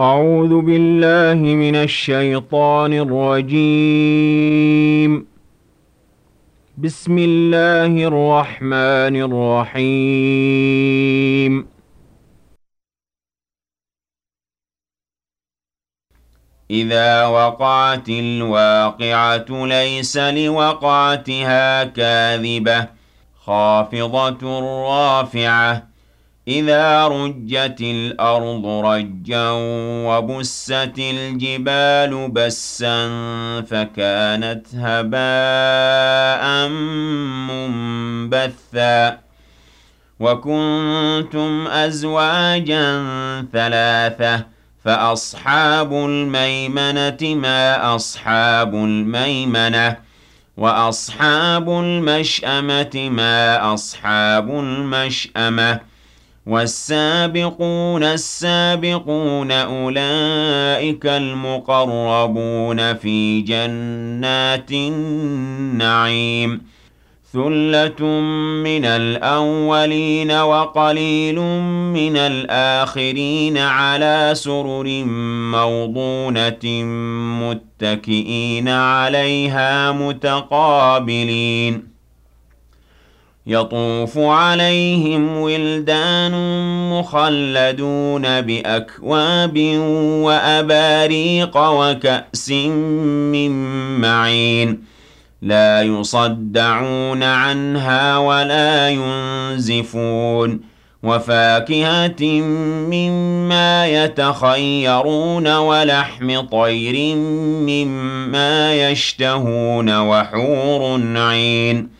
أعوذ بالله من الشيطان الرجيم. بسم الله الرحمن الرحيم. إذا وقعت الواقعة ليس لوقعتها كاذبة خافضة رافعة إذا رجت الأرض رجا وبست الجبال بسا فكانت هباء منبثا وكنتم أزواجا ثلاثة فأصحاب الميمنة ما أصحاب الميمنة وأصحاب المشأمة ما أصحاب المشأمة والسابقون السابقون أولئك المقربون في جنات النعيم. ثُلَّةٌ مِّنَ الْأَوَّلِينَ وَقَلِيلٌ مِّنَ الْآخِرِينَ عَلَىٰ سُرُرٍ مَّوْضُونَةٍ مُّتَّكِئِينَ عَلَيْهَا مُتَقَابِلِينَ. يَطُوفُ عَلَيْهِمْ وِلْدَانٌ مُّخَلَّدُونَ بِأَكْوَابٍ وَأَبَارِيقَ وَكَأْسٍ مِّن مَّعِينٍ. لا يصدعون عنها ولا ينزفون. وفاكهة مما يتخيرون ولحم طير مما يشتهون وحور عين.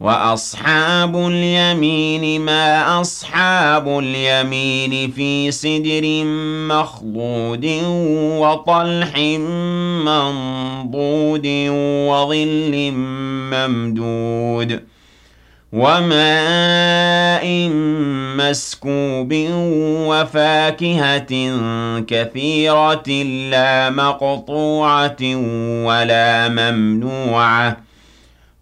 وأصحاب اليمين ما أصحاب اليمين في سدر مخضود وطلح منضود وظل ممدود وماء مسكوب وفاكهة كثيرة لا مقطوعة ولا ممنوعة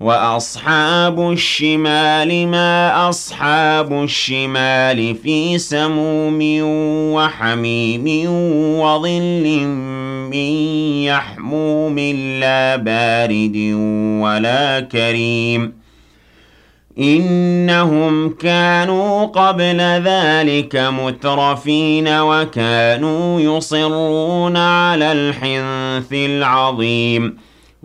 وَأَصْحَابُ الشِّمَالِ مَا أَصْحَابُ الشِّمَالِ فِي سَمُومٍ وَحَمِيمٍ وَظِلٍّ مِّن يَحْمُومٍ لَّا بَارِدٍ وَلَا كَرِيمٍ إِنَّهُمْ كَانُوا قَبْلَ ذَلِكَ مُتْرَفِينَ وَكَانُوا يُصِرُّونَ عَلَى الْحِنثِ الْعَظِيمِ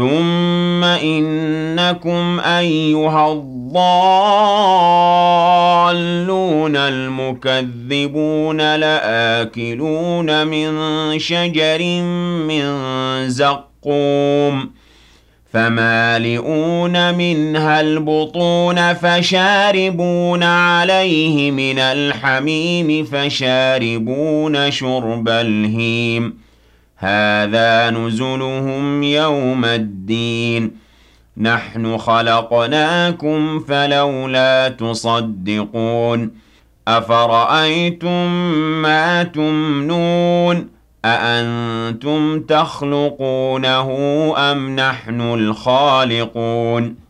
ثُمَّ إِنَّكُمْ أَيُّهَا الضَّالُّونَ الْمُكَذِّبُونَ لَآكِلُونَ مِن شَجَرٍ مِّن زَقُّومٍ فَمَالِئُونَ مِنْهَا الْبُطُونَ فَشَارِبُونَ عَلَيْهِ مِنَ الْحَمِيمِ فَشَارِبُونَ شُرْبَ الْهِيمِ هَٰذَا نُزُلُهُمْ يَوْمَ الدِّينِ. نَحْنُ خَلَقْنَاكُمْ فَلَوْلَا تُصَدِّقُونَ. أَفَرَأَيْتُم مَّا تُمْنُونَ؟ أَأَنتُمْ تَخْلُقُونَهُ أَمْ نَحْنُ الْخَالِقُونَ؟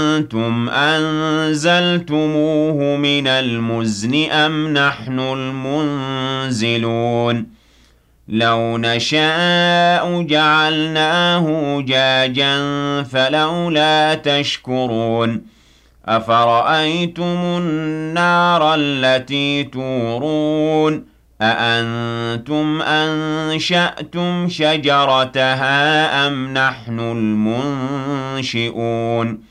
أنزلتموه من المزن أم نحن المنزلون؟ لو نشاء جعلناه جاجا فلولا تشكرون. أفرأيتم النار التي تورون؟ أأنتم أنشأتم شجرتها أم نحن المنشئون؟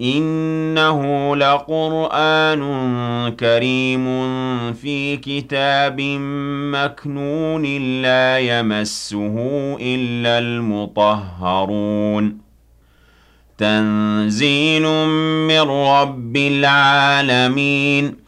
إِنَّهُ لَقُرْآنٌ كَرِيمٌ فِي كِتَابٍ مَّكْنُونٍ لَّا يَمَسُّهُ إِلَّا الْمُطَهَّرُونَ. تَنزِيلٌ مِّن رَّبِّ الْعَالَمِينَ.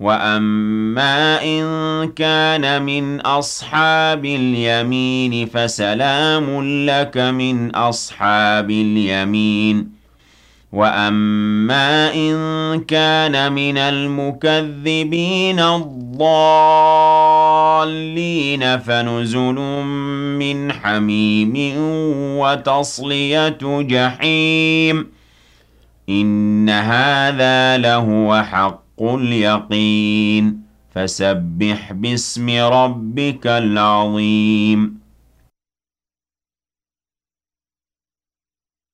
وَأَمَّا إِن كَانَ مِنْ أَصْحَابِ الْيَمِينِ فَسَلَامٌ لَّكَ مِنْ أَصْحَابِ الْيَمِينِ وَأَمَّا إِن كَانَ مِنَ الْمُكَذِّبِينَ الضَّالِّينَ فَنُزُلٌ مِّنْ حَمِيمٍ وَتَصْلِيَةُ جَحِيمٍ إِنَّ هَٰذَا لَهُوَ حَقُّ اليقين فسبح باسم ربك العظيم.